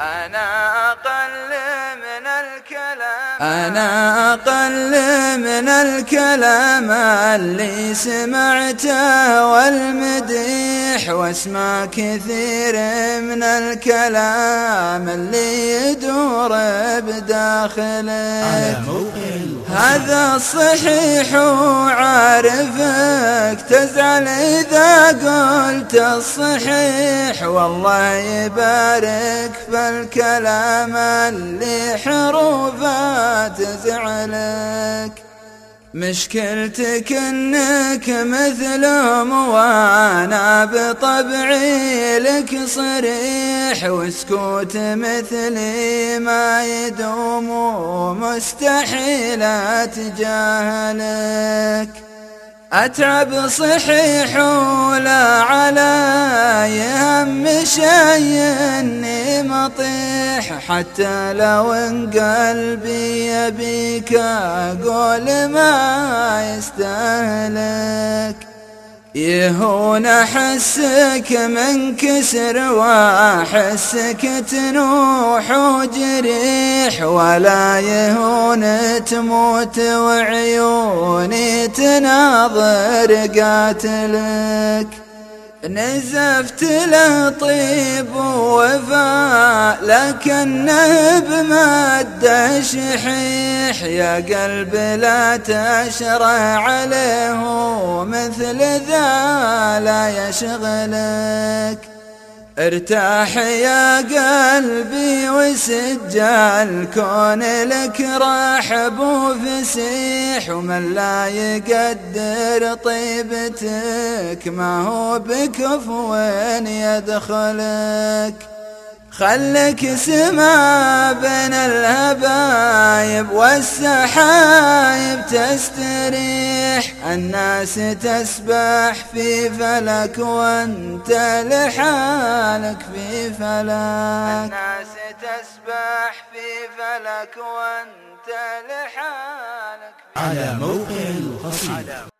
أنا أقل من الكلام. أنا أقل من الكلام اللي سمعته والمديح واسمع كثير من الكلام اللي يدور بداخلك هذا الصحيح وعارفك تزعل إذا قلت الصحيح. والله يبارك في الكلام اللي حروفه تزعلك مشكلتك إنك مثلهم وأنا بطبعي لك صريح. وسكوت مثلي ما يدوم ومستحيل أتجاهلك. أتعب صحيح ولا على يهم شي إني مطيح. حتى لو إن قلبي يبيك أقول ما يستهلك. يهون أحسك منكسر وأحسك تنوح وجريح. ولا يهون تموت وعيوني تناظر قاتلك نزفت له طيب ووفاء لكنه بمادة شحيح يا قلب لا تشرع عليه مثل ذا لا يشغلك. ارتاح يا قلبي وسجال كون لك رحب وفسيح ومن لا يقدر طيبتك ما هو بكفو يدخلك. خلك سما بين الهبايب والسحايب تستريح الناس تسبح في فلك وأنت لحالك في فلك. الناس تسبح في فلك وأنت لحالك على موقع القصيد